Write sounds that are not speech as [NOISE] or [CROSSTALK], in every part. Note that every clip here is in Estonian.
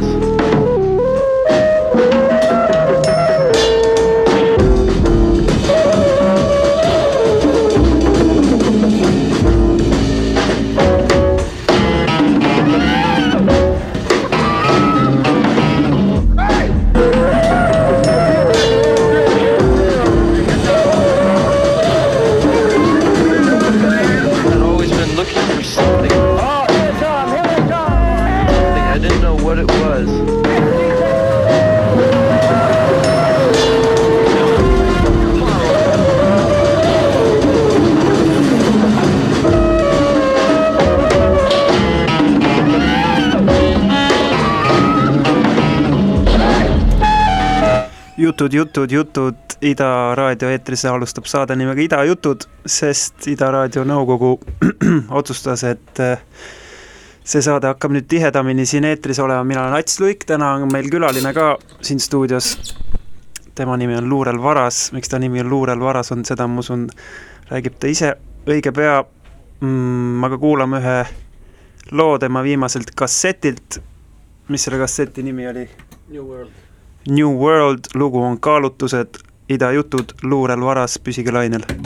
was. jutud, jutud, jutud Ida raadio eetris alustab saade nimega Ida jutud, sest Ida raadio nõukogu [CLEARS THROAT] otsustas, et eh, see saade hakkab nüüd tihedamini siin eetris olema, mina olen Ats Luik, täna on meil külaline ka siin stuudios. tema nimi on Luurel Varas, miks ta nimi on Luurel Varas on, seda ma usun, räägib ta ise õige pea mm,. aga kuulame ühe loo tema viimaselt kassetilt. mis selle kasseti nimi oli? New World lugu on Kaalutlused, idajutud, luurel varas, püsige lainel.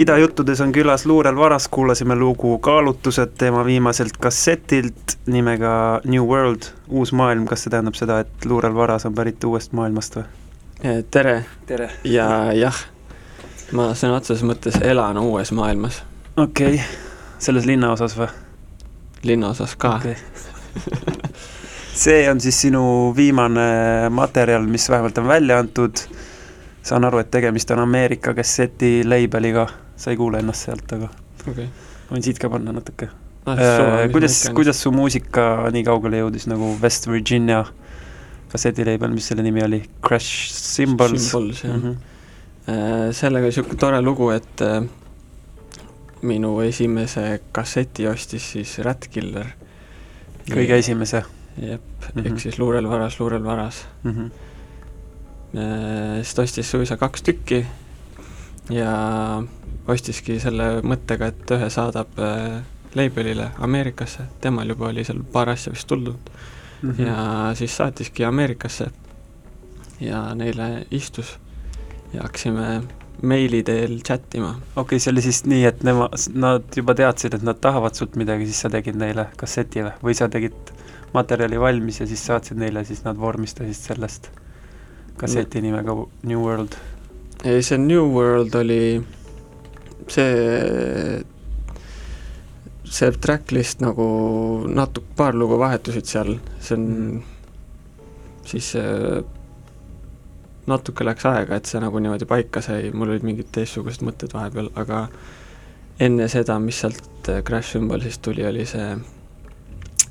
Idajuttudes on külas Luurel Varas, kuulasime lugu Kaalutlused tema viimaselt kassetilt nimega New World, uus maailm, kas see tähendab seda, et Luurel Varas on pärit uuest maailmast või? tere tere! ja jah, ma sõna otseses mõttes elan uues maailmas, okei okay., selles linnaosas või? linnaosas ka okei see on siis sinu viimane materjal, mis vähemalt on välja antud, saan aru, et tegemist on Ameerika kasseti label'iga, sa ei kuule ennast sealt, aga okay. võin siit ka panna natuke ah,. kuidas, kuidas su muusika nii kaugele jõudis nagu West Virginia kassetileibel, mis selle nimi oli, Crash Symbols? Symbols, jah mm. mm. -hmm. -hmm. sellega oli niisugune tore lugu, et äh, minu esimese kasseti ostis siis Ratkiller. kõige esimese jep, Mhm. ehk siis Luurel Varas, Luurel Varas. mm. -hmm. Siis ta ostis suisa kaks tükki ja ostiski selle mõttega, et ühe saadab äh, label'ile Ameerikasse, temal juba oli seal paar asja vist tulnud mm -hmm. ja siis saatiski Ameerikasse ja neile istus ja hakkasime meili teel chat ima. okei okay,, see oli siis nii, et nema, nad juba teadsid, et nad tahavad sult midagi, siis sa tegid neile kasseti või, või sa tegid materjali valmis ja siis saatsid neile, siis nad vormistasid sellest kasseti nimega New World. ei, see New World oli see, see tracklist nagu natuke, paar lugu vahetusid seal, see on Mhm. siis äh, natuke läks aega, et see nagu niimoodi paika sai, mul olid mingid teistsugused mõtted vahepeal, aga enne seda, mis sealt äh, Crash Symbolsist tuli, oli see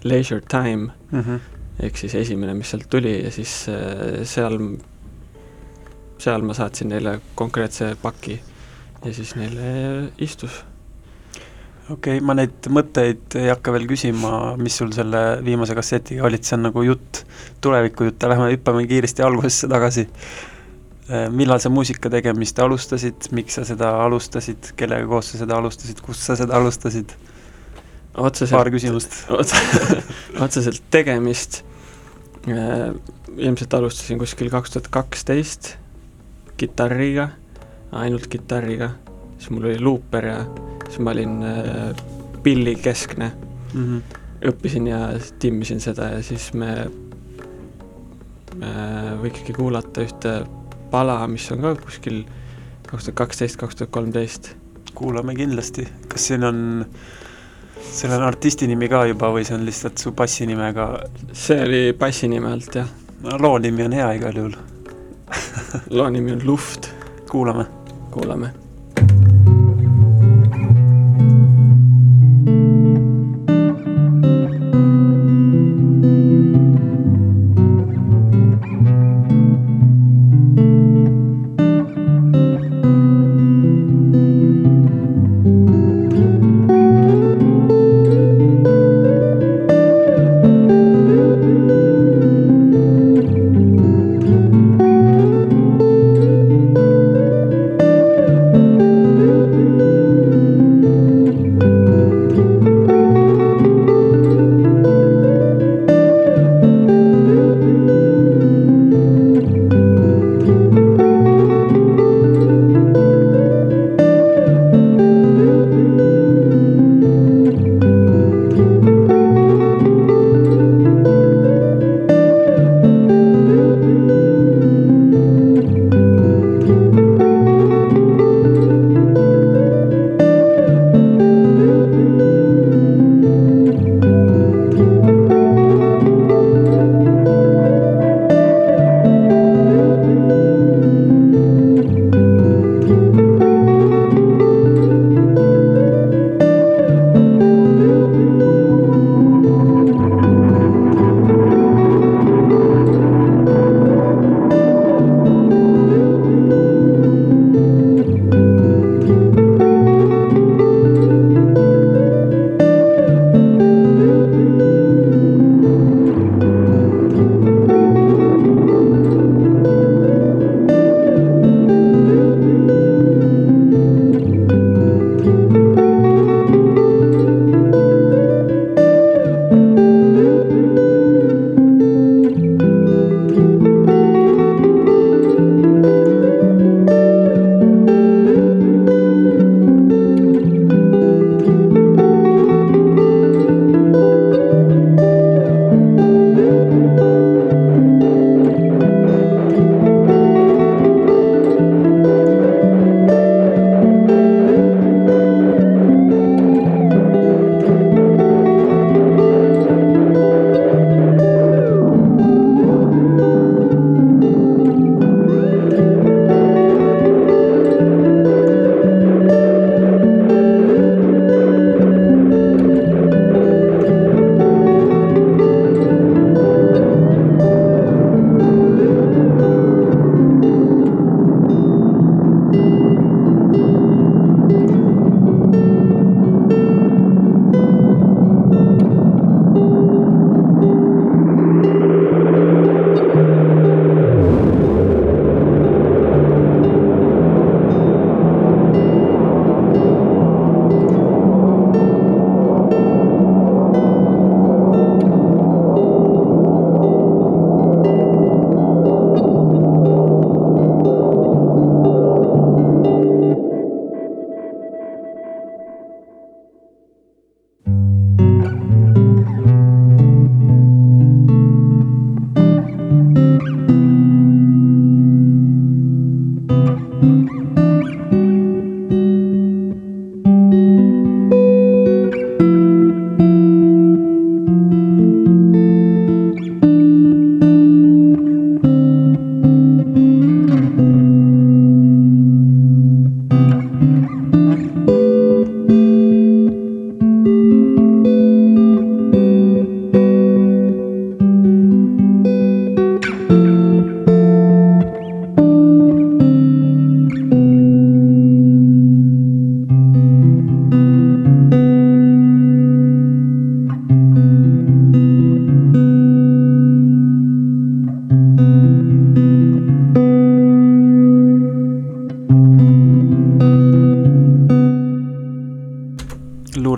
Leisure Time Mm -hmm. ehk siis esimene, mis sealt tuli ja siis äh, seal, seal ma saatsin neile konkreetse paki ja siis neile istus. okei okay,, ma neid mõtteid ei hakka veel küsima, mis sul selle viimase kassetiga olid, see on nagu jutt, tulevikujutt, lähme hüppame kiiresti algusesse tagasi. millal sa muusika tegemist alustasid, miks sa seda alustasid, kellega koos sa seda alustasid, kust sa seda alustasid? paar otseselt, küsimust. [LAUGHS] otseselt tegemist äh, ilmselt alustasin kuskil kaks tuhat kaksteist kitarriga, ainult kitarriga, siis mul oli luuper ja siis ma olin äh, pillikeskne, Mm -hmm. õppisin ja timmisin seda ja siis me äh, võikski kuulata ühte pala, mis on ka kuskil kaks tuhat kaksteist, kaks tuhat kolmteist. kuulame kindlasti, kas siin on, sellel on artisti nimi ka juba või see on lihtsalt su passinimega, see oli bassi nime alt jah, no loo nimi on hea igal juhul, loo nimi on Luft, kuulame. kuulame.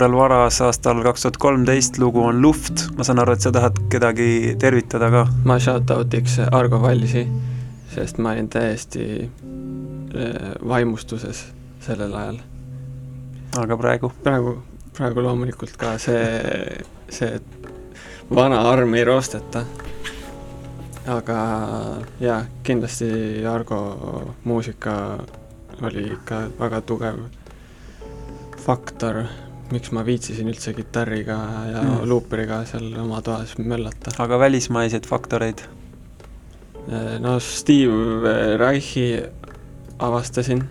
Luurel varas aastal kaks tuhat kolmteist, lugu on Luft, ma saan aru, et sa tahad kedagi tervitada ka? ma shout-out'iks Argo Vallisi, sest ma olin täiesti äh, vaimustuses sellel ajal. aga praegu? praegu, praegu loomulikult ka see, see vana arm ei roosteta. aga jaa, kindlasti Argo muusika oli ikka väga tugev faktor, miks ma viitsisin üldse kitarriga ja mm. luuperiga seal oma toas möllata. aga välismaiseid faktoreid? no Steve Reichi avastasin,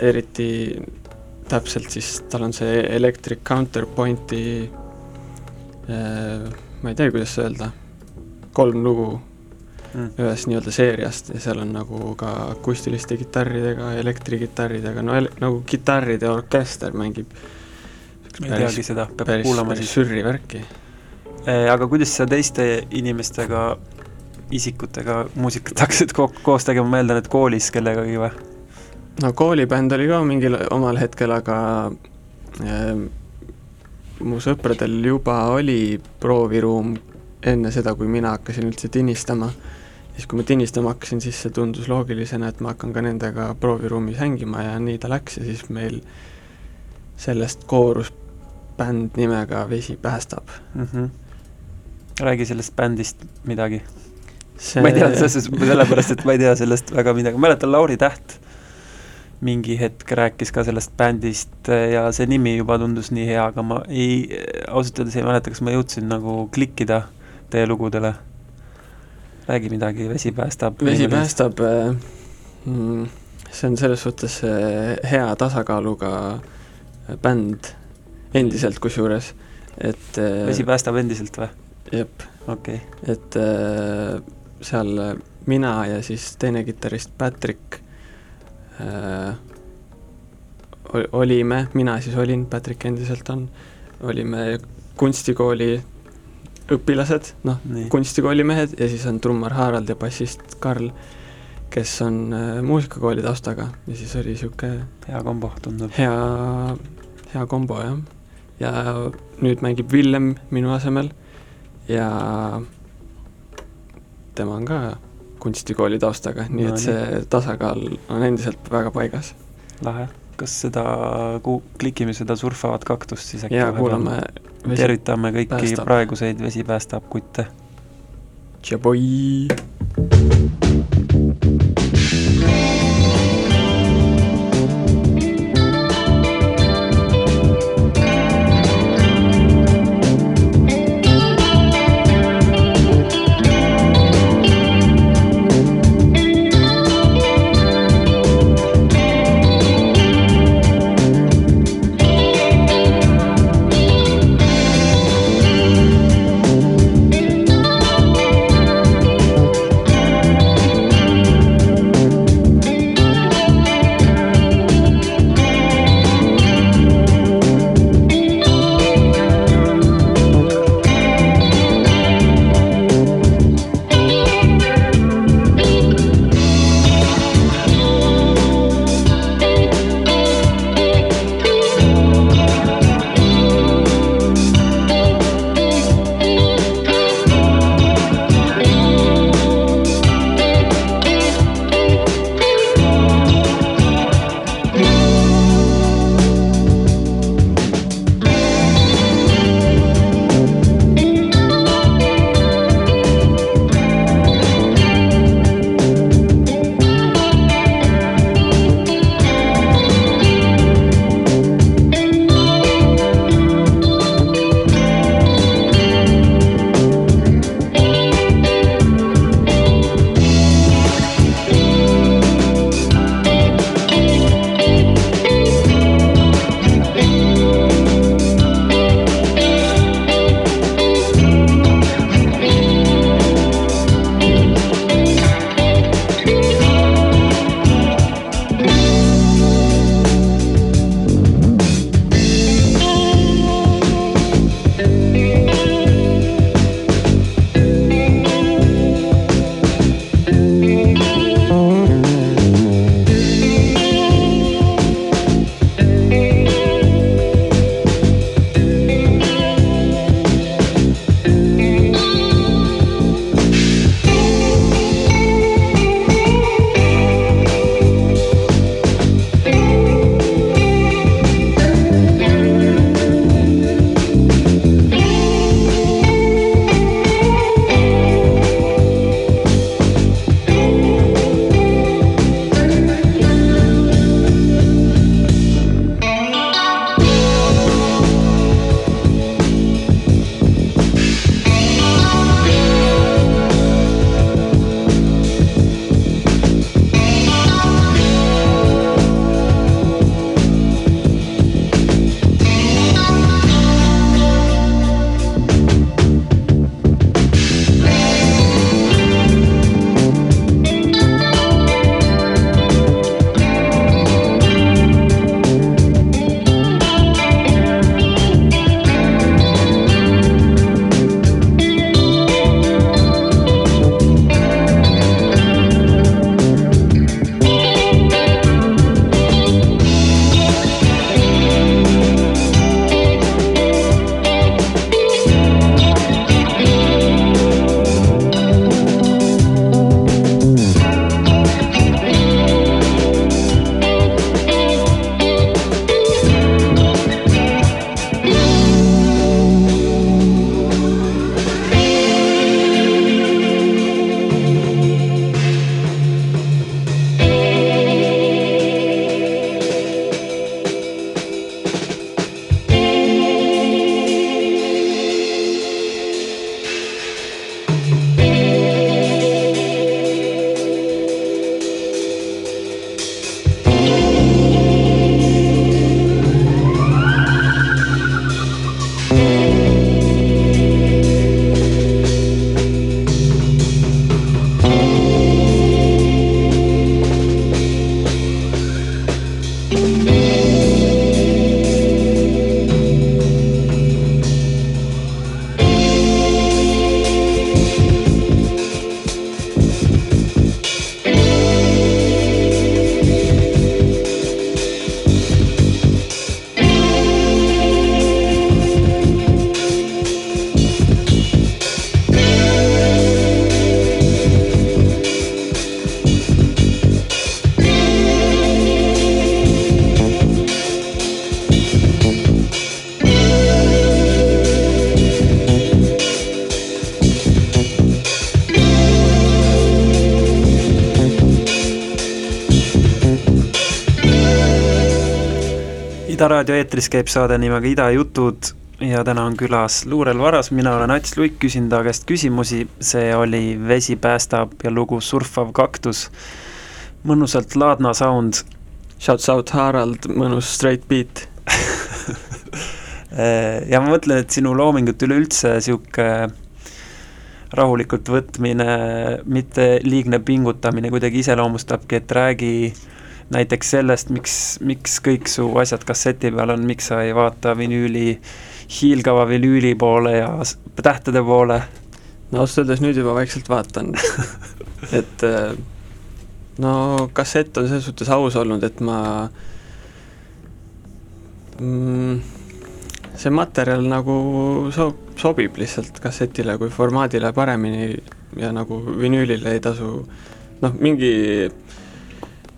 eriti täpselt siis, tal on see Electric Counterpointi ma ei tea, kuidas öelda, kolm lugu mm. ühest nii-öelda seeriast ja seal on nagu ka akustiliste kitarridega, elektrikitarridega, no el-, nagu kitarride orkester mängib ma ei teagi seda, peab päris, kuulama päris siis. sürri värki. aga kuidas sa teiste inimestega, isikutega muusikat [LAUGHS] hakkasid ko koos tegema, ma eeldan, et koolis kellegagi või? no koolibänd oli ka mingil omal hetkel, aga äh, mu sõpradel juba oli prooviruum enne seda, kui mina hakkasin üldse tinistama. siis, kui ma tinistama hakkasin, siis see tundus loogilisena, et ma hakkan ka nendega prooviruumis hängima ja nii ta läks ja siis meil sellest koorus bänd nimega Vesi päästab mm. -hmm. räägi sellest bändist midagi see.... ma ei tea, selles suhtes sellepärast, et ma ei tea sellest väga midagi, mäletan Lauri Täht mingi hetk rääkis ka sellest bändist ja see nimi juba tundus nii hea, aga ma ei, ausalt öeldes ei mäleta, kas ma jõudsin nagu klikkida teie lugudele. räägi midagi, Vesi päästab. vesi päästab, mm, see on selles suhtes äh, hea tasakaaluga bänd, endiselt kusjuures, et äh, vesi päästab endiselt või? jep. okei okay.. et äh, seal mina ja siis teine kitarrist Patrick äh, olime, mina siis olin, Patrick endiselt on, olime kunstikooli õpilased, noh, kunstikooli mehed ja siis on trummar Harald ja bassist Karl, kes on äh, muusikakooli taustaga ja siis oli niisugune hea kombo, tundub. hea, hea kombo, jah. Ja nüüd mängib Villem minu asemel ja tema on ka kunstikooli taustaga, nii no, et see tasakaal on endiselt väga paigas. lahe, kas seda ku-, klikime seda surfavat kaktust siis äkki jaa, kuulame tervitame kõiki päästab. praeguseid Vesi päästab kutte. Tšaboi! Ida raadio eetris käib saade nimega Ida jutud ja täna on külas Luurel Varas, mina olen Ats Luik, küsin ta käest küsimusi, see oli Vesi päästab ja lugu Surfav kaktus. mõnusalt Laadna sound. Shouts out Harald, mõnus straight beat. [LAUGHS] ja ma mõtlen, et sinu loomingut üleüldse sihuke rahulikult võtmine, mitte liigne pingutamine kuidagi iseloomustabki, et räägi näiteks sellest, miks, miks kõik su asjad kasseti peal on, miks sa ei vaata vinüüli, hiilgava vinüüli poole ja tähtede poole? no ausalt öeldes nüüd juba vaikselt vaatan [LAUGHS] et äh, no kassett on selles suhtes aus olnud, et ma mm, see materjal nagu so-, sobib lihtsalt kassetile kui formaadile paremini ja nagu vinüülile ei tasu noh, mingi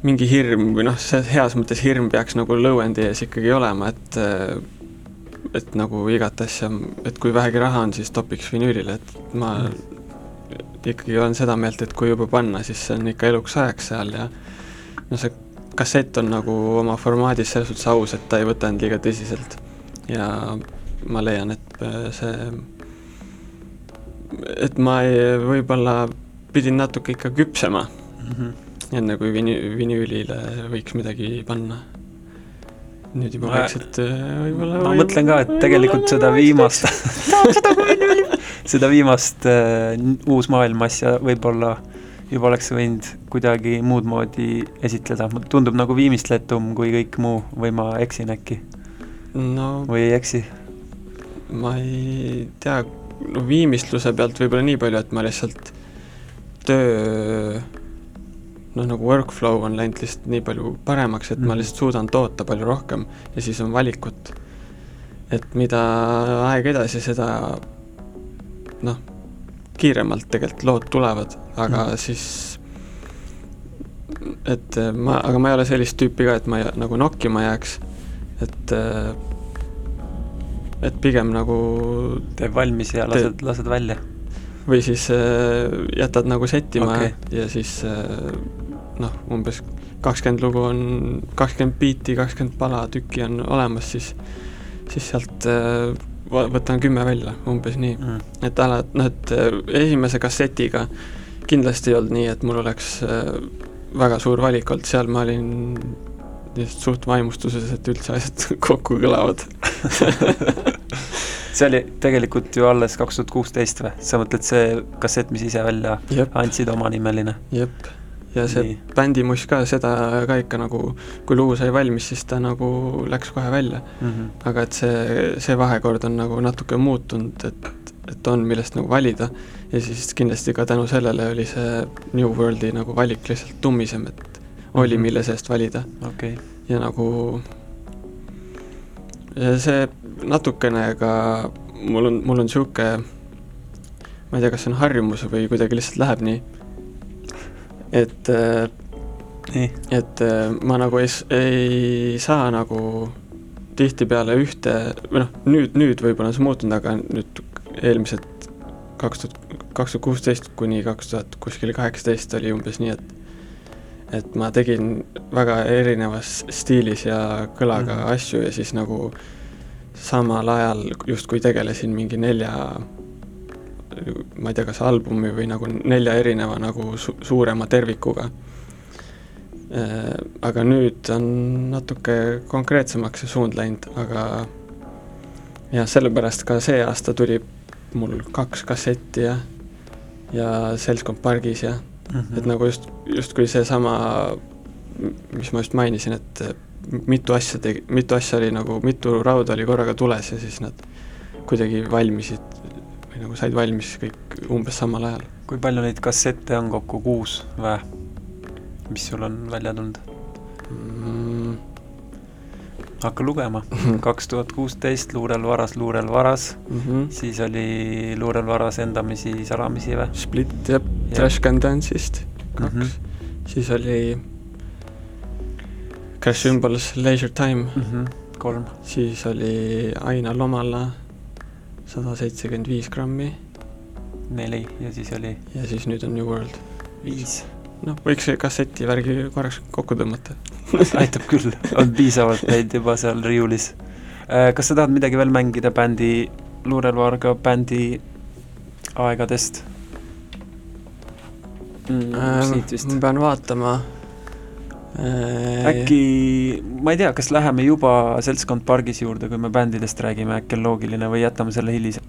mingi hirm või noh, see heas mõttes hirm peaks nagu lõuendi ees ikkagi olema, et et nagu igat asja, et kui vähegi raha on, siis topiks vinüülile, et ma ikkagi olen seda meelt, et kui juba panna, siis see on ikka eluks ajaks seal ja no see kassett on nagu oma formaadis selles suhtes aus, et ta ei võta end liiga tõsiselt. ja ma leian, et see, et ma ei, võib-olla pidin natuke ikka küpsema mm. -hmm enne kui vini-, vinüülile võiks midagi panna. nüüd juba vaikselt äh, võib-olla ma mõtlen ka, et tegelikult seda viimast [LAUGHS] seda viimast uh, uus maailm asja võib-olla juba oleks võinud kuidagi muud moodi esitleda, tundub nagu viimistletum kui kõik muu või ma eksin äkki no,? või ei eksi? ma ei tea, no viimistluse pealt võib-olla nii palju, et ma lihtsalt töö noh, nagu workflow on läinud lihtsalt nii palju paremaks, et mm. ma mhm. lihtsalt suudan toota palju rohkem ja siis on valikut. et mida aeg edasi, seda noh, kiiremalt tegelikult lood tulevad, aga mm. siis et ma, aga ma ei ole sellist tüüpi ka, et ma nagu nokkima jääks, et et pigem nagu teeb valmis ja lased, lased välja? või siis äh, jätad nagu settima okay. ja siis äh, noh, umbes kakskümmend lugu on, kakskümmend biiti, kakskümmend pala tükki on olemas, siis, siis sealt äh, võtan kümme välja, umbes nii mm.. et ala, noh, et äh, esimese kassetiga kindlasti ei olnud nii, et mul oleks äh, väga suur valik olnud, seal ma olin lihtsalt suht vaimustuses, et üldse asjad [LAUGHS] kokku kõlavad [LAUGHS] see oli tegelikult ju alles kaks tuhat kuusteist või? sa mõtled see kassett, mis ise välja Jep. andsid, omanimeline? jep ja see Nii. bändimuss ka, seda ka ikka nagu, kui lugu sai valmis, siis ta nagu läks kohe välja mm. -hmm. aga et see, see vahekord on nagu natuke muutunud, et, et on, millest nagu valida. ja siis kindlasti ka tänu sellele oli see New Worldi nagu valik lihtsalt tummisem, et oli, mhm. mille seest valida okay.. ja nagu ja see natukene ka, mul on, mul on niisugune, ma ei tea, kas see on harjumus või kuidagi lihtsalt läheb nii et äh, nii. et äh, ma nagu ei, ei saa nagu tihtipeale ühte, või noh, nüüd, nüüd võib-olla on see muutunud, aga nüüd eelmised kaks tuhat, kaks tuhat kuusteist kuni kaks tuhat kuskil kaheksateist oli umbes nii, et et ma tegin väga erinevas stiilis ja kõlaga mm -hmm. asju ja siis nagu samal ajal justkui tegelesin mingi nelja ma ei tea, kas albumi või nagu nelja erineva nagu su suurema tervikuga. Äh, aga nüüd on natuke konkreetsemaks see suund läinud, aga jah, sellepärast ka see aasta tuli mul kaks kassetti ja, ja Seltskond pargis ja mm, -hmm. et nagu just, justkui seesama, mis ma just mainisin, et mitu asja tegi, mitu asja oli nagu, mitu rauda oli korraga tules ja siis nad kuidagi valmisid või nagu said valmis kõik umbes samal ajal. kui palju neid kassette on kokku, kuus või? mis sul on välja tulnud mm.? hakka lugema, kaks tuhat kuusteist Luurel varas, Luurel varas mm, -hmm. siis oli Luurel varas endamisi, salamisi või? Split jah, Trash Can Dance'ist kaks mm, -hmm. siis oli Crash Symbols, Leisure Time mm, -hmm. kolm, siis oli Aina Lomala sada seitsekümmend viis grammi. neli ja siis oli? ja siis nüüd on New World. viis. noh, võiks kasseti värgi korraks kokku tõmmata. [LAUGHS] aitab küll, on piisavalt neid juba seal riiulis. kas sa tahad midagi veel mängida bändi, Luurel Varga bändi aegadest mm,? vist ma. pean vaatama äh,. äkki, ma ei tea, kas läheme juba Seltskond pargis juurde, kui me bändidest räägime, äkki on loogiline või jätame selle hilis-,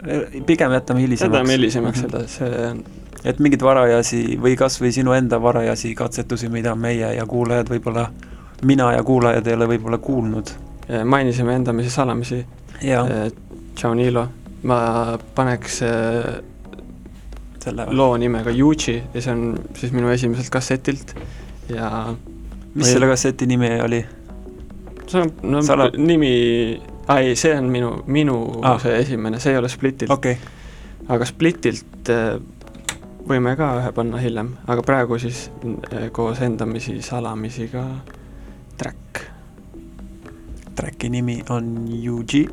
pigem jätame hilisemaks. jätame hilisemaks Mhm. seda, see on et mingeid varajasi või kas või sinu enda varajasi katsetusi, mida meie ja kuulajad võib-olla, mina ja kuulajad ei ole võib-olla kuulnud. mainisime endamisi salamisi, Tšau Niilo, ma paneks äh, selle, loo nimega Yuji ja see on siis minu esimeselt kassetilt ja mis selle kasseti nimi oli? see on no, Sala- nimi, ei, see on minu, minu Ah. see esimene, see ei ole Splitilt okay., aga Splitilt äh, võime ka ühe panna hiljem, aga praegu siis äh, koos endamisi salamisiga track. track'i nimi on Yuji.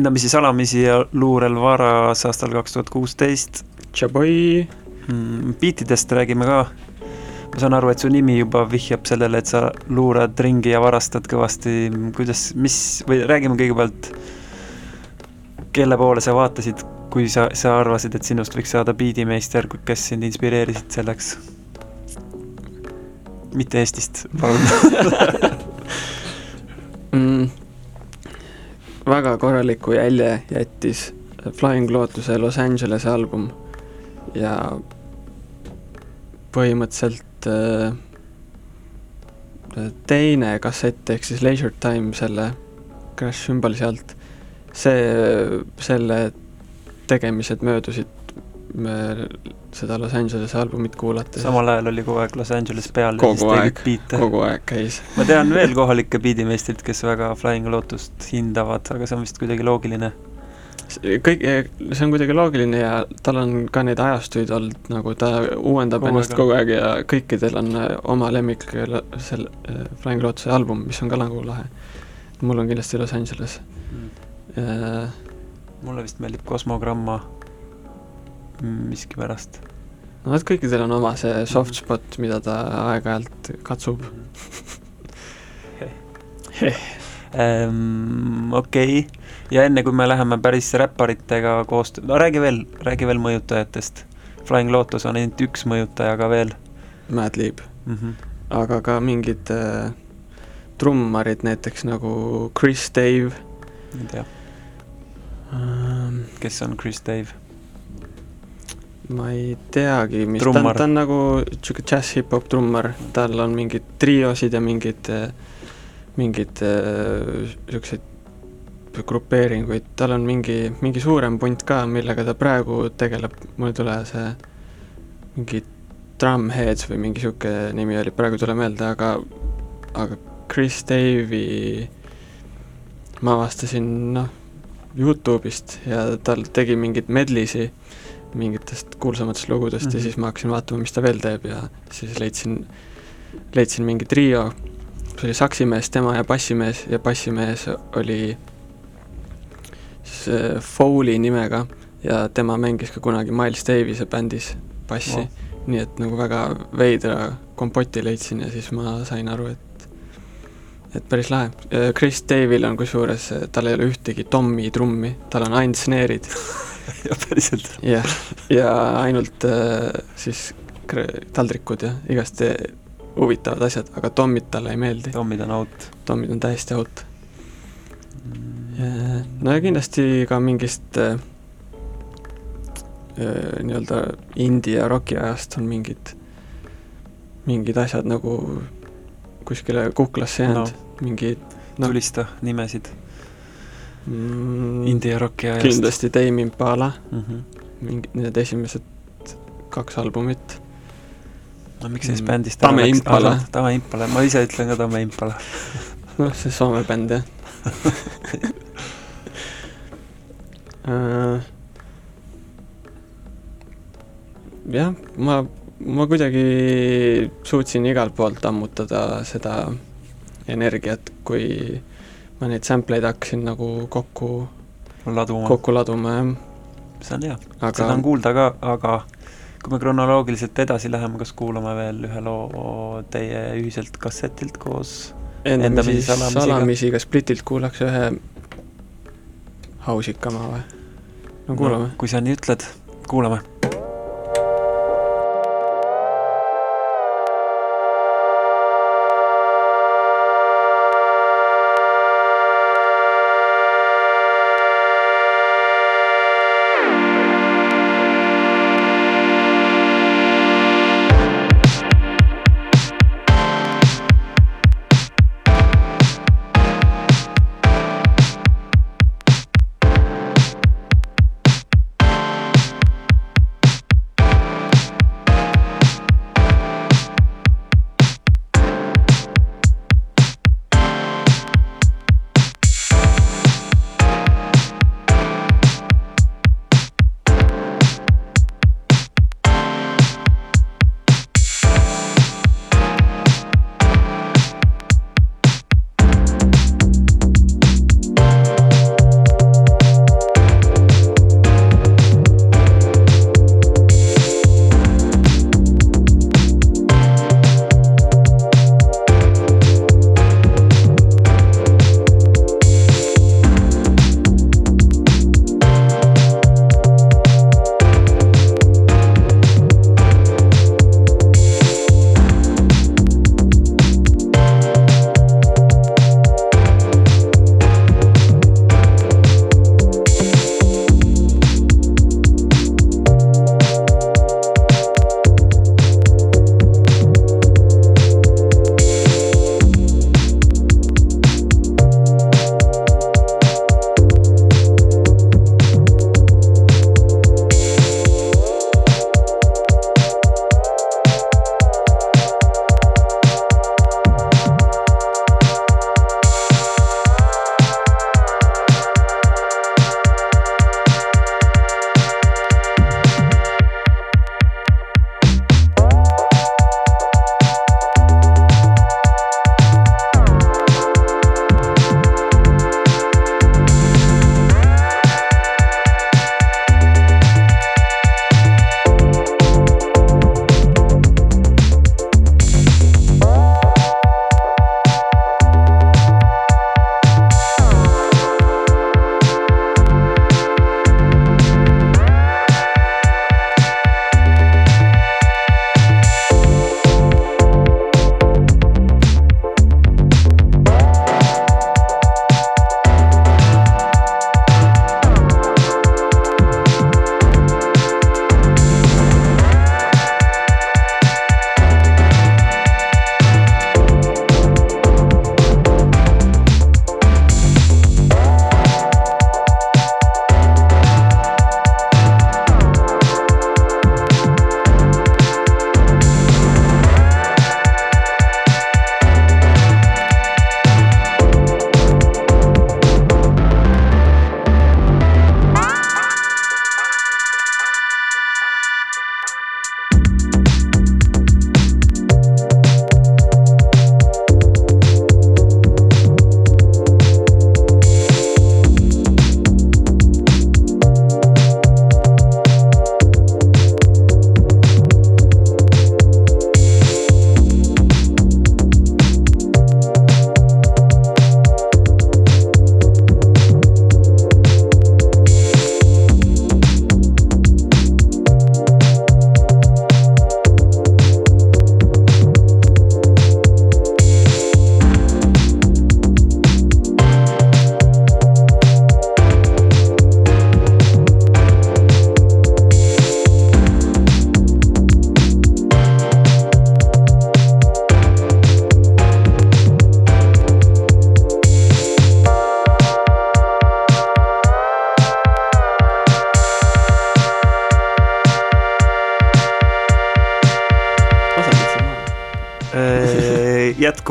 Endamisi salamisi ja luurel varas aastal kaks tuhat kuusteist. Tšaboi, Mm, Beatidest räägime ka. ma saan aru, et su nimi juba vihjab sellele, et sa luurad ringi ja varastad kõvasti, kuidas, mis või räägime kõigepealt, kelle poole sa vaatasid, kui sa, sa arvasid, et sinust võiks saada biidimeister, kes sind inspireerisid selleks? mitte Eestist, palun. [LAUGHS] mm, väga korraliku jälje jättis Flying Lotus'e Los Angeles'e album ja põhimõtteliselt äh, teine kassett ehk siis Leisure Time selle Crash Symbolisi alt, see, selle tegemised möödusid seda Los Angeles'e albumit kuulates. samal ajal oli kogu aeg Los Angeles peal ja Kogu siis tegid biite. kogu aeg käis. ma tean veel kohalikke biidimeistreid, kes väga Flying Lotus't hindavad, aga see on vist kuidagi loogiline. kõik, see on kuidagi loogiline ja tal on ka neid ajastuid olnud, nagu ta uuendab Kogu ennast aeg. kogu aeg ja kõikidel on äh, oma lemmik l- sel-, Flying Lotus'e album, mis on ka nagu lahe. mul on kindlasti Los Angeles äh,. mulle vist meeldib Kosmogramma miskipärast. no vot, kõikidel on oma see soft spot, mida ta aeg-ajalt katsub. Ehm, okei, ja enne kui me läheme päris räpparitega koostöö, no räägi veel, räägi veel mõjutajatest. Flying Lotus on ainult üks mõjutaja ka veel Madlib, mm. -hmm. aga ka mingid äh, trummarid näiteks nagu Chris Dave ei tea, ähm,. kes on Chris Dave? Ma ei teagi, mis ta on, Trummar. ta on nagu sihuke džäss hip-hop trummar, tal on mingid triosid ja mingid, mingid äh, siukseid grupeeringuid, tal on mingi, mingi suurem punt ka, millega ta praegu tegeleb, mul ei tule see mingi Drumheads või mingi sihuke nimi oli, praegu ei tule meelde, aga, aga Chris Dave'i ma avastasin noh, Youtube'ist ja tal tegi mingeid medlisi mingitest kuulsamatest lugudest mm Mhm. -hmm. ja siis ma hakkasin vaatama, mis ta veel teeb ja siis leidsin, leidsin mingi trio, see oli saksimees, tema ja bassimees ja bassimees oli siis äh, Foley nimega ja tema mängis ka kunagi Miles Davis'e bändis bassi Wow. wow.. nii et nagu väga veidra kompoti leidsin ja siis ma sain aru, et et päris lahe. Chris Dave'il on kusjuures, tal ei ole ühtegi tommi trummi, tal on ainult snare'id [LAUGHS] [LAUGHS] jah, päriselt. jah, ja ainult äh, siis taldrikud ja igast äh, huvitavad asjad, aga tommid talle ei meeldi, Tommid on out. tommid on täiesti out. no ja kindlasti ka mingist äh, nii-öelda indie ja roki ajast on mingid, mingid asjad nagu kuskile kuklasse jäänud No. no., mingi no. No. tulista nimesid mm, indie rocki ajast. kindlasti Tame Impala, mm. -hmm. mingid need esimesed kaks albumit no miks siis Mm, bändist Tame Impala. Tame Impala, ma ise ütlen ka Tame Impala. [LAUGHS] noh, see Soome bänd jah [LAUGHS] Äh, jah, ma, ma kuidagi suutsin igalt poolt ammutada seda energiat, kui ma neid sample eid hakkasin nagu kokku, laduma, kokku laduma jah, see on hea, aga seda on kuulda ka, aga kui me kronoloogiliselt edasi läheme, kas kuulame veel ühe loo teie ühiselt kassetilt koos? endamisi salamisiga. salamisiga Splitilt kuulaks ühe hausikama või? no kuulame no.. kui sa nii ütled, kuulame.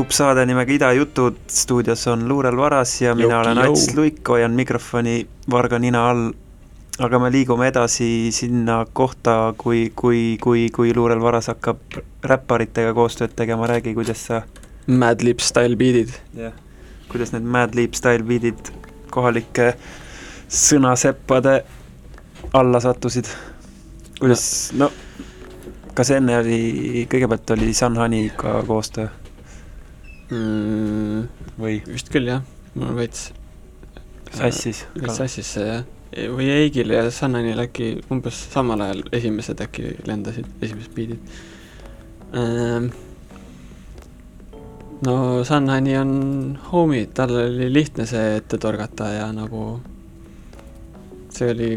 Jätkub saade nimega Ida jutud, stuudios on Luurel Varas ja mina Joki, olen Ats. Luik, hoian mikrofoni varga nina all. aga me liigume edasi sinna kohta, kui, kui, kui, kui Luurel Varas hakkab räpparitega koostööd tegema, räägi, kuidas sa, Madlib style beat'id. jah, kuidas need Mad Leap Style beat'id kohalike sõnaseppade alla sattusid. kuidas, no kas enne oli, kõigepealt oli Sunhoniga koostöö mm,. või vist küll jah, mul veits. sassis? veits sassis see jah. või Eigil ja Sannanil äkki umbes samal ajal esimesed äkki lendasid, esimesed beat'id ähm,. no Sannani on homie, tal oli lihtne see ette torgata ja nagu see oli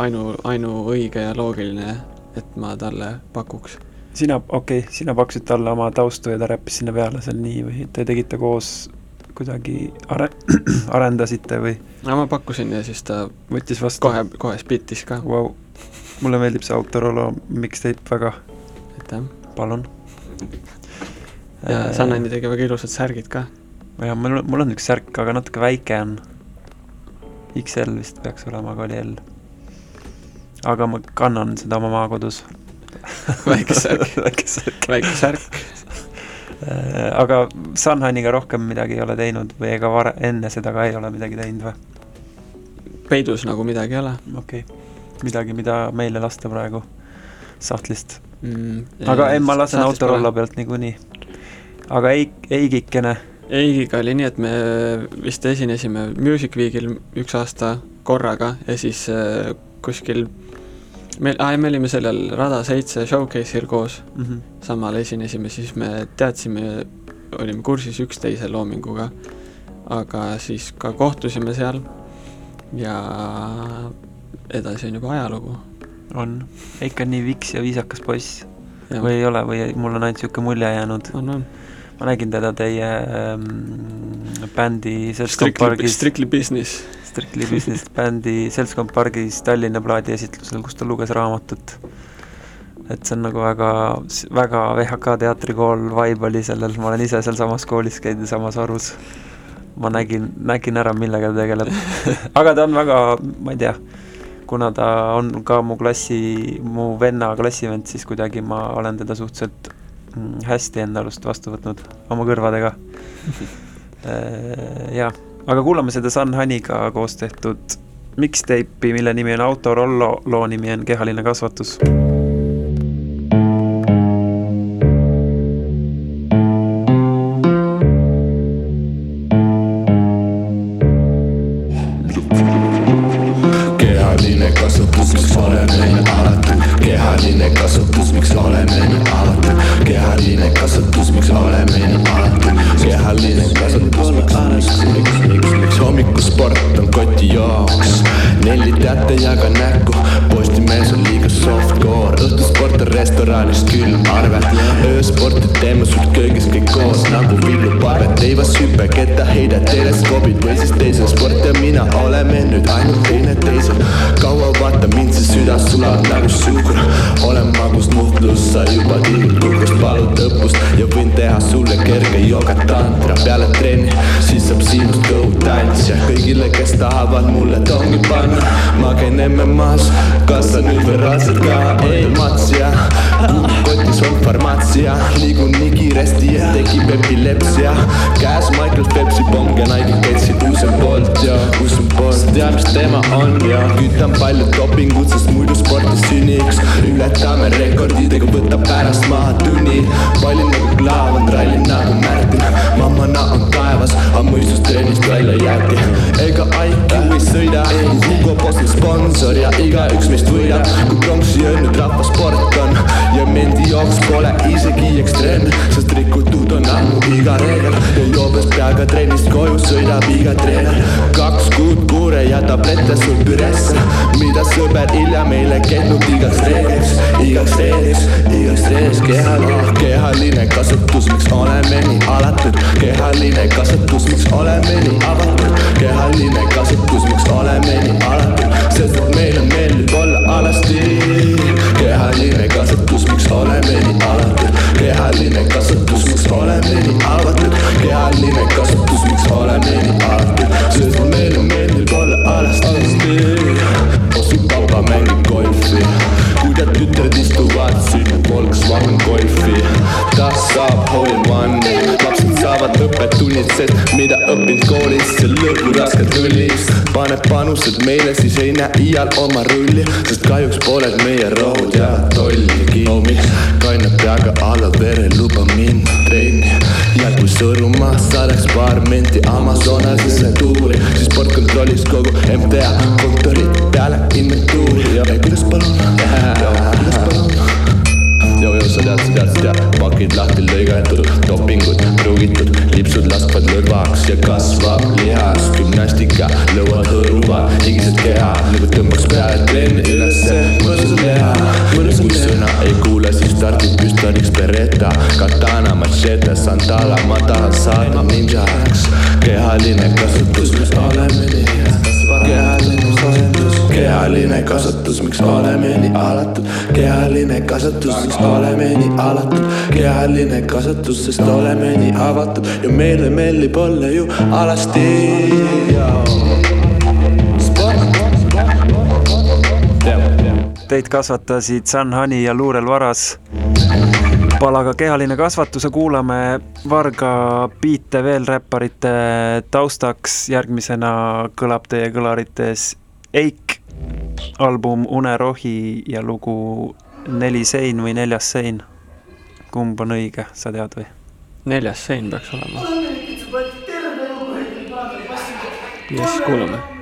ainu, ainuõige ja loogiline, et ma talle pakuks. sina, okei okay,, sina pakkusid talle oma taustu ja ta räppis sinna peale seal nii või te tegite koos kuidagi are-, [CLEARS THROAT] arendasite või no ma pakkusin ja siis ta võttis vastu? kohe, kohe spittis ka, Vau, mulle meeldib see Autorolo mixtape väga, jah. palun. ja Sannani tegi väga ilusad särgid ka. jah, mul, mul on üks särk, aga natuke väike on. XL vist peaks olema, aga oli L. aga ma kannan seda oma maakodus. [LAUGHS] Väike särk. väike särk. väike särk, Äh, aga Sunhaniga rohkem midagi ei ole teinud või ega vare-, enne seda ka ei ole midagi teinud või? peidus nagu midagi ei ole okei okay., midagi, mida meile lasta praegu sahtlist. mm,. aga ei, ma lasen Autorollo. pealt niikuinii. aga ei, Eigikene, Eigiga oli nii, et me vist esinesime Music Weekil üks aasta korraga ja siis äh, kuskil meil, me olime sellel Rada seitse showcase'il koos, Mhm. samal esinesime, siis me teadsime, olime kursis üksteise loominguga, aga siis ka kohtusime seal ja edasi on juba ajalugu. on ikka nii viks ja viisakas poiss või ei ole või mul on ainult niisugune mulje jäänud? on, on. Ma nägin teda teie ähm, bändi Seltskond Strictly, pargis, strictly business. Strictly Business [LAUGHS] bändi Seltskond pargis Tallinna plaadi esitlusel, kus ta luges raamatut. et see on nagu väga, väga VHK teatrikool vibe oli sellel, ma olen ise sealsamas koolis käinud ja samas arus. ma nägin, nägin ära, millega ta tegeleb. [LAUGHS] aga ta on väga, ma ei tea, kuna ta on ka mu klassi, mu venna klassivend, siis kuidagi ma olen teda suhteliselt hästi enda arust vastu võtnud oma kõrvadega. [LAUGHS] jaa, aga kuulame seda Sunhaniga koos tehtud mixtape'i, mille nimi on Autorollo, loo nimi on Kehaline kasvatus. oleme nii alatud, kehaline kasvatus, miks oleme nii avatud, kehaline kasvatus, miks oleme nii alatud, sest et meile meeldib olla alasti. kehaline kasvatus, miks oleme nii alatud, kehaline kasvatus, miks oleme nii avatud, kehaline kasvatus, miks oleme nii alatud, sest et meile meeldib olla alasti. ostsin kauba, mängin golfi. Kuidas tütred istuvad siin Volkswagen golfi, tas saab hole in one õppetunnid, sest mida õppinud koolis, see lõbu raske tullis. pane panused meile, siis ei näe iial oma rulli, sest kahjuks pooled meie rohud jäävad tolli kinni. kainab peaga alla vere, luba minna trenni ja kui Sõõrumaa saadaks paar menti Amazonasesse tuuri, siis sportkontrollis kogu MTA kontorid peale inventuuri ja kuidas palun, kuidas palun sa tead, sa tead, sa tead, pakid lahti lõigatud, dopingud pruugitud, lipsud laskvad lõdvaks ja kasvab lihas, gümnastika lõuad hõõruvad, higised keha. Nagu tõmbaks peale trenni ülesse, mõnusad leha, mõnusad kui sõna ei kuule, siis stardib püstoliks Beretta, katana, machete, sandala, ma tahan saada ninjaks, kehaline kasutus, oleme nii head, kehaline kasvatus, kehaline kasvatus, miks oleme nii alatud, kehaline kasvatus, miks oleme nii alatud, kehaline kasvatus, sest oleme nii avatud ja meile meeldib olla ju alasti. Teid kasvatasid Sanhani ja Luurel Varas. palaga kehaline kasvatus ja kuulame Varga biite veel räpparite taustaks. järgmisena kõlab teie kõlarites Eik, album Unerohi ja lugu Neli sein või Neljas sein. kumb on õige, sa tead või? neljas sein peaks olema. jess, kuulame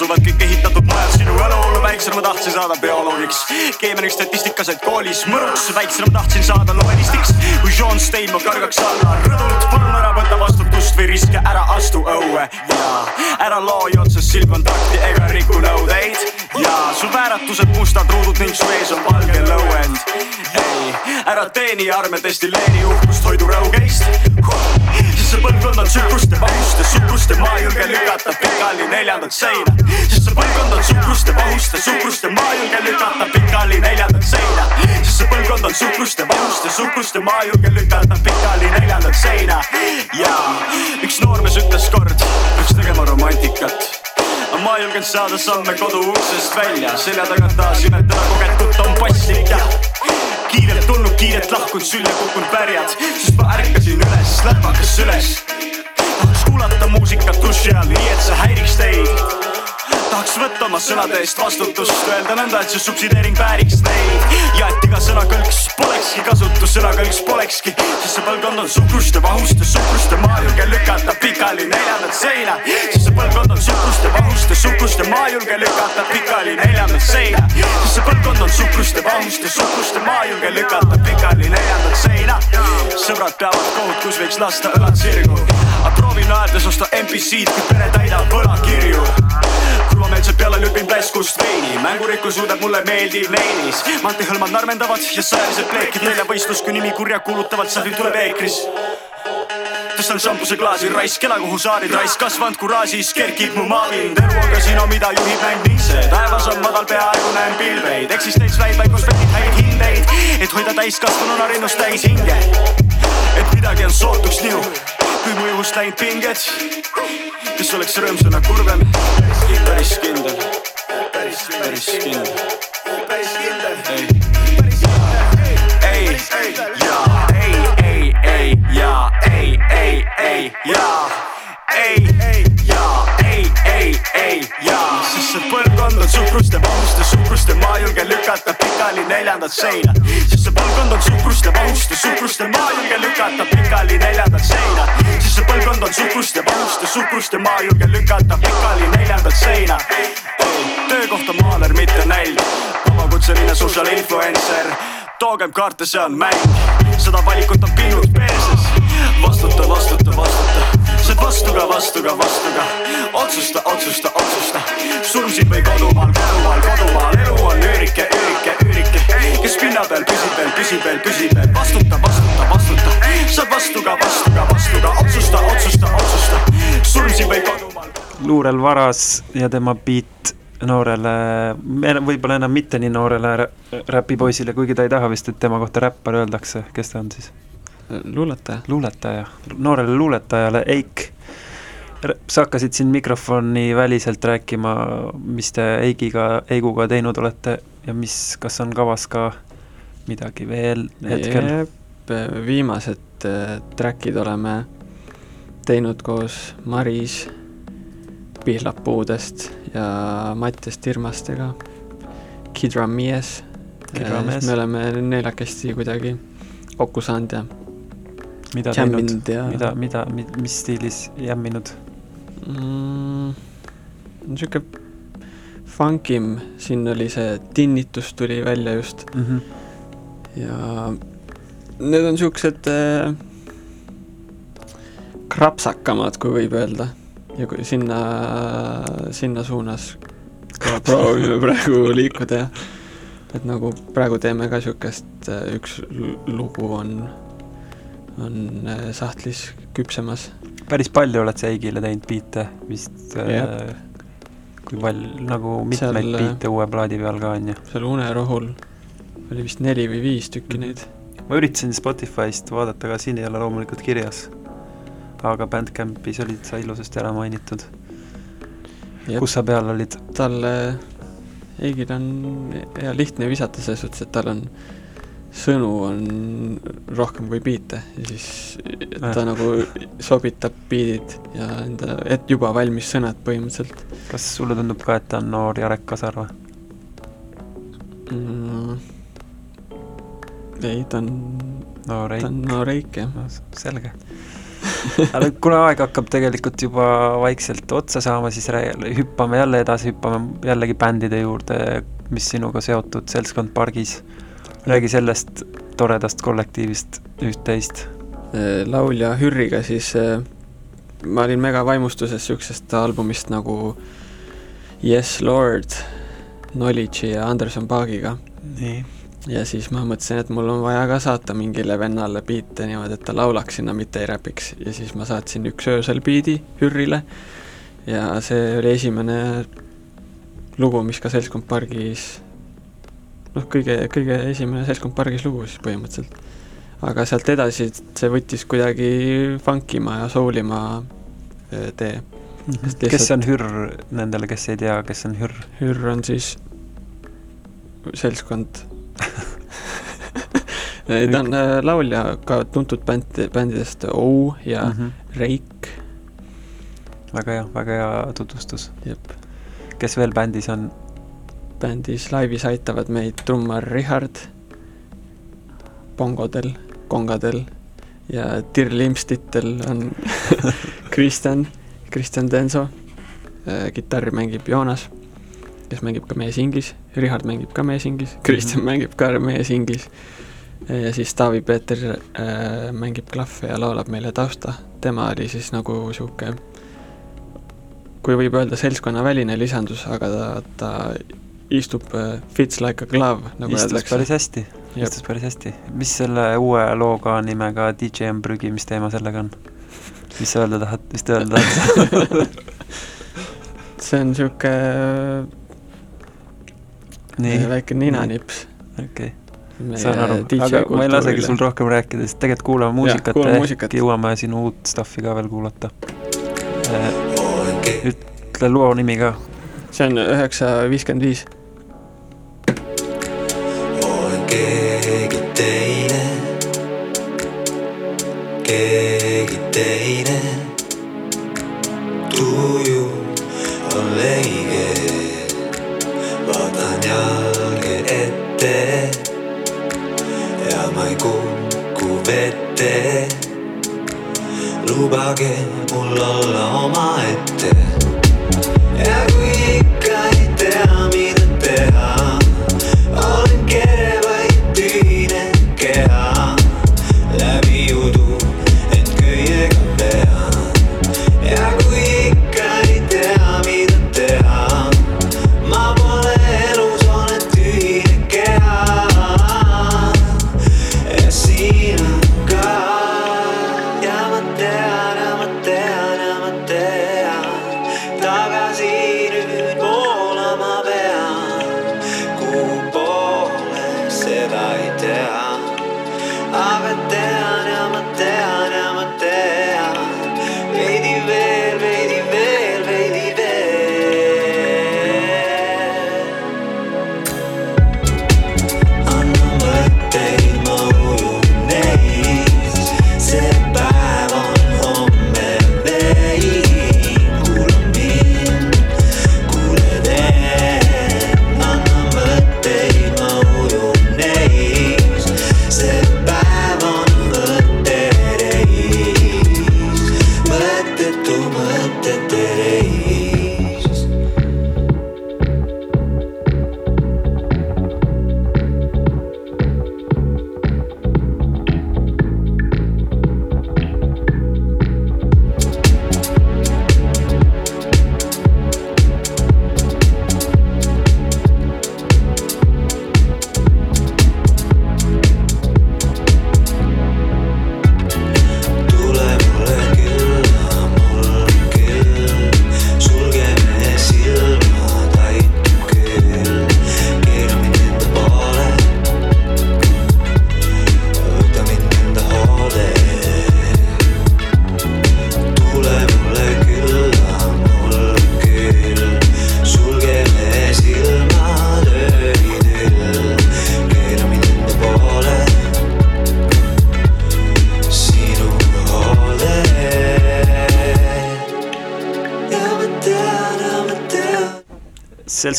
siis lasuvad kõik ehitatud majad sinu õlul. väiksena ma tahtsin saada bioloogiks, keemianiks statistika said koolis mõruks. väiksena ma tahtsin saada novelistiks, kui Sean Stein ma kargaks alla rõdult. palun ära võta vastutust või riske, ära astu õue ja ära loo otsas silmkontakti ega riku nõudeid ja su vääratused mustad ruudud ning su ees on valge lõuend. ei, ära tee nii arme destilleeri uhkust hoidurõugeist huh. Põlvkond on tsükruste, vahuste, sukruste, maa ei julge lükata pikali neljandat seina. sest see põlvkond on tsukruste, vahuste, sukruste, maa ei julge lükata pikali neljandat seina. sest see põlvkond on tsukruste, vahuste, sukruste, maa ei julge lükata pikali neljandat seina. ja üks noormees ütles kord, peaks tegema romantikat ma ei julgenud saada samme kodu uksest välja, selja tagant taas imetada kogetult on paslik ja kiirelt tulnud, kiirelt lahkunud, sülje kukkunud pärjad, sest ma ärkasin üles, läpakas süles. tahaks kuulata muusikat duši all, nii et see häiriks teid tahaks võtta oma sõnade eest vastutust, öelda nõnda, et see subsideering vääriks neid ja et iga sõnakõlks polekski kasutus, sõnakõlks polekski, sest see põlvkond on suhkruste, vahuste, suhkruste, maa julge lükata pikali neljandat seina. sest see põlvkond on suhkruste, vahuste, suhkruste, maa julge lükata pikali neljandat seina. sest see põlvkond on suhkruste, vahuste, suhkruste, maa julge lükata pikali neljandat seina. sõbrad peavad kohut, kus võiks lasta õlad sirgu, aga proovin naerdes osta MPC-d, kui pere täidab võlakirju hullumeelsed peale lüpin pläskust veini, mängurikkus suudab mulle meeldiv neinis. mantihõlmad narmendavad ja sõjalised pleekid neljavõistlus, kui nimi kurja kuulutavad, sahvil tuleb eekris tõstan šampuse klaasi, raisk ela kuhu saarid, raisk kasvanud kuraažis kerkib mu maavin. tervo kasiino, mida juhib mäng see taevas on madal, peaaegu näen pilveid. eksistents väid vaid prospektid häid hindeid, et hoida täiskasvanuna rinnust täis hinge. et midagi on sootuks nihu, kui mu juhust läinud pinged. Kes oleks rõõmsana kurvem, päris kindel, päris, kindel, päris kindel. ei, ei, ja ei, ei, ei, ja ei, ei, ei, ja ei, ja ei, ei, ei, ja sest see põlvkond on suhkruste, vahuste, suhkruste, ma julgen lükata pikali neljandat seina. sest see põlvkond on suhkruste, vahuste, suhkruste, ma julgen lükata pikali neljandat seina. sest see põlvkond on suhkruste, vahuste, suhkruste, ma julgen lükata pikali neljandat seina. töökoht on maaler, mitte nälg, vabakutseline social influencer toogem kaarte, see on mäng, seda valikut on piinud perses. vastuta, vastuta, vastuta, sa oled vastuga, vastuga, vastuga, otsusta, otsusta, otsusta, surmsid või kodumaal, kodumaal, kodumaal, elu on üürike, üürike, üürike, kes pinna peal püsib veel, püsib veel, püsib veel, vastuta, vastuta, vastuta, sa oled vastuga, vastuga, vastuga, otsusta, otsusta, otsusta, surmsid või kodumaal. luurel Varas ja tema beat noorele, võib-olla enam mitte nii noorele rä- räpipoisile, kuigi ta ei taha vist, et tema kohta räppar öeldakse, kes ta on siis? luuletaja. luuletaja, noorele luuletajale Eik. sa hakkasid siin mikrofoni väliselt rääkima, mis te Eigiga, Eiguga teinud olete ja mis, kas on kavas ka midagi veel hetkel? viimased äh, track'id oleme teinud koos Maris Pihlapuudest ja Mattias Tirmastega, Kidra Mies. Kidra Mies. me oleme neljakesti kuidagi kokku saanud ja mida teinud ja mida, mida, mis stiilis jämminud? mm, niisugune funkim, siin oli see tinnitus tuli välja just Mm -hmm. ja need on siuksed äh, krapsakamad, kui võib öelda. ja kui sinna, sinna suunas [LAUGHS] proovime praegu liikuda ja et nagu praegu teeme ka siukest, üks l- lugu on, on äh, sahtlis küpsemas. päris palju oled sa Eigile teinud biite vist äh, kui palju, nagu mitmeid Seal, Seal... biite uue plaadi peal ka on ju. seal Unerohul oli vist neli või viis tükki Mhm. neid. ma üritasin Spotify'st vaadata ka, siin ei ole loomulikult kirjas. aga Bandcampis olid sa ilusasti ära mainitud. kus sa peal olid? talle, Eigil on hea lihtne visata selles suhtes, et tal on sõnu on rohkem kui biite ja siis ta Ah. nagu sobitab biidid ja enda, et juba valmis sõnad põhimõtteliselt kas sulle tundub ka, et ta on noor Jarek Kasar või? mm,. ei, ta on, noor ta Eik on nooreik jah. no,. selge. aga kuna aeg hakkab tegelikult juba vaikselt otsa saama, siis hüppame jälle edasi, hüppame jällegi bändide juurde, mis sinuga seotud, Seltskond pargis. Räägi sellest toredast kollektiivist üht-teist. Äh, laulja Hürriga siis äh, ma olin mega vaimustuses siuksest albumist nagu Yes Lord, Knowledge'i ja Anderson Paagiga nii. ja siis ma mõtlesin, et mul on vaja ka saata mingile vennale biite niimoodi, et ta laulaks sinna, mitte ei räpiks ja siis ma saatsin üks öösel biidi Hürrile ja see oli esimene lugu, mis ka Seltskond pargis noh, kõige, kõige esimene Seltskond pargis lugu siis põhimõtteliselt. aga sealt edasi see võttis kuidagi funkima ja soulima öö, tee. Sest kes lihtsalt- on Hürr nendele, kes ei tea, kes on Hürr? Hürr on siis seltskond ei, ta on äh, laulja ka tuntud bänd, bändidest O ja mm. -hmm. Reik, väga hea, väga hea tutvustus. jep. kes veel bändis on? Bändis laivis aitavad meid trummar Richard, bongodel, kongadel ja tirlimpstitel on [LAUGHS] Kristjan, Kristjan Denso, kitarri mängib Joonas, kes mängib ka meesingis, Richard mängib ka meesingis, Kristjan mängib ka meesingis ja siis Taavi Peeter äh, mängib klahve ja laulab meile tausta, tema oli siis nagu sihuke kui võib öelda seltskonnaväline lisandus, aga ta, ta istub äh, fits like a glove, nagu istus öeldakse päris. hästi, istus päris hästi. mis selle uue looga nimega DJ on prügi, mis teema sellega on? mis sa öelda tahad, mis te öelda tahate? [LAUGHS] see on sihuke nii, väike ninanips. okei, saan aru, aga ma ei lasegi sul rohkem rääkida, sest tegelikult kuulame muusikat ja ehk jõuame sinu uut stuff'i ka veel kuulata. ütle loo nimi ka. see on üheksa viiskümmend viis. Olen keegi teine, keegi teine. tuju on leige, vaatan jalge ette ja ma ei kuku vette. lubage mul olla omaette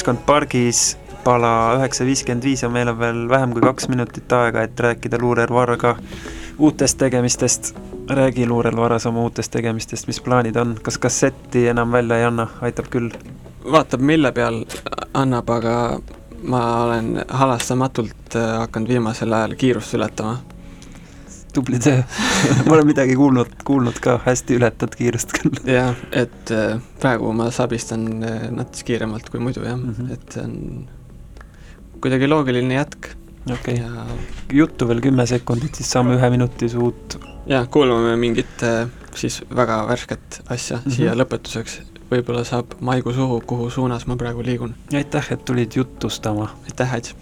seltskond pargis, pala üheksa viiskümmend viis ja meil on veel vähem kui kaks minutit aega, et rääkida Luurel Varraga uutest tegemistest. räägi Luurel Varras oma uutest tegemistest, mis plaanid on, kas kassetti enam välja ei anna, aitab küll? vaatab, mille peal annab, aga ma olen halastamatult äh, hakanud viimasel ajal kiirust ületama. tubli töö [LAUGHS] ma olen midagi kuulnud, kuulnud ka, hästi ületad kiirust küll. jah, et äh, praegu ma sabistan äh, natuke kiiremalt kui muidu jah mm. -hmm. et see on kuidagi loogiline jätk okei okay., ja, juttu veel kümme sekundit, siis saame ühe minuti su uut ja kuulame mingit äh, siis väga värsket asja mm. -hmm. siia lõpetuseks. võib-olla saab maigu suhu, kuhu suunas ma praegu liigun. aitäh, et tulid jutustama. aitäh, Ats!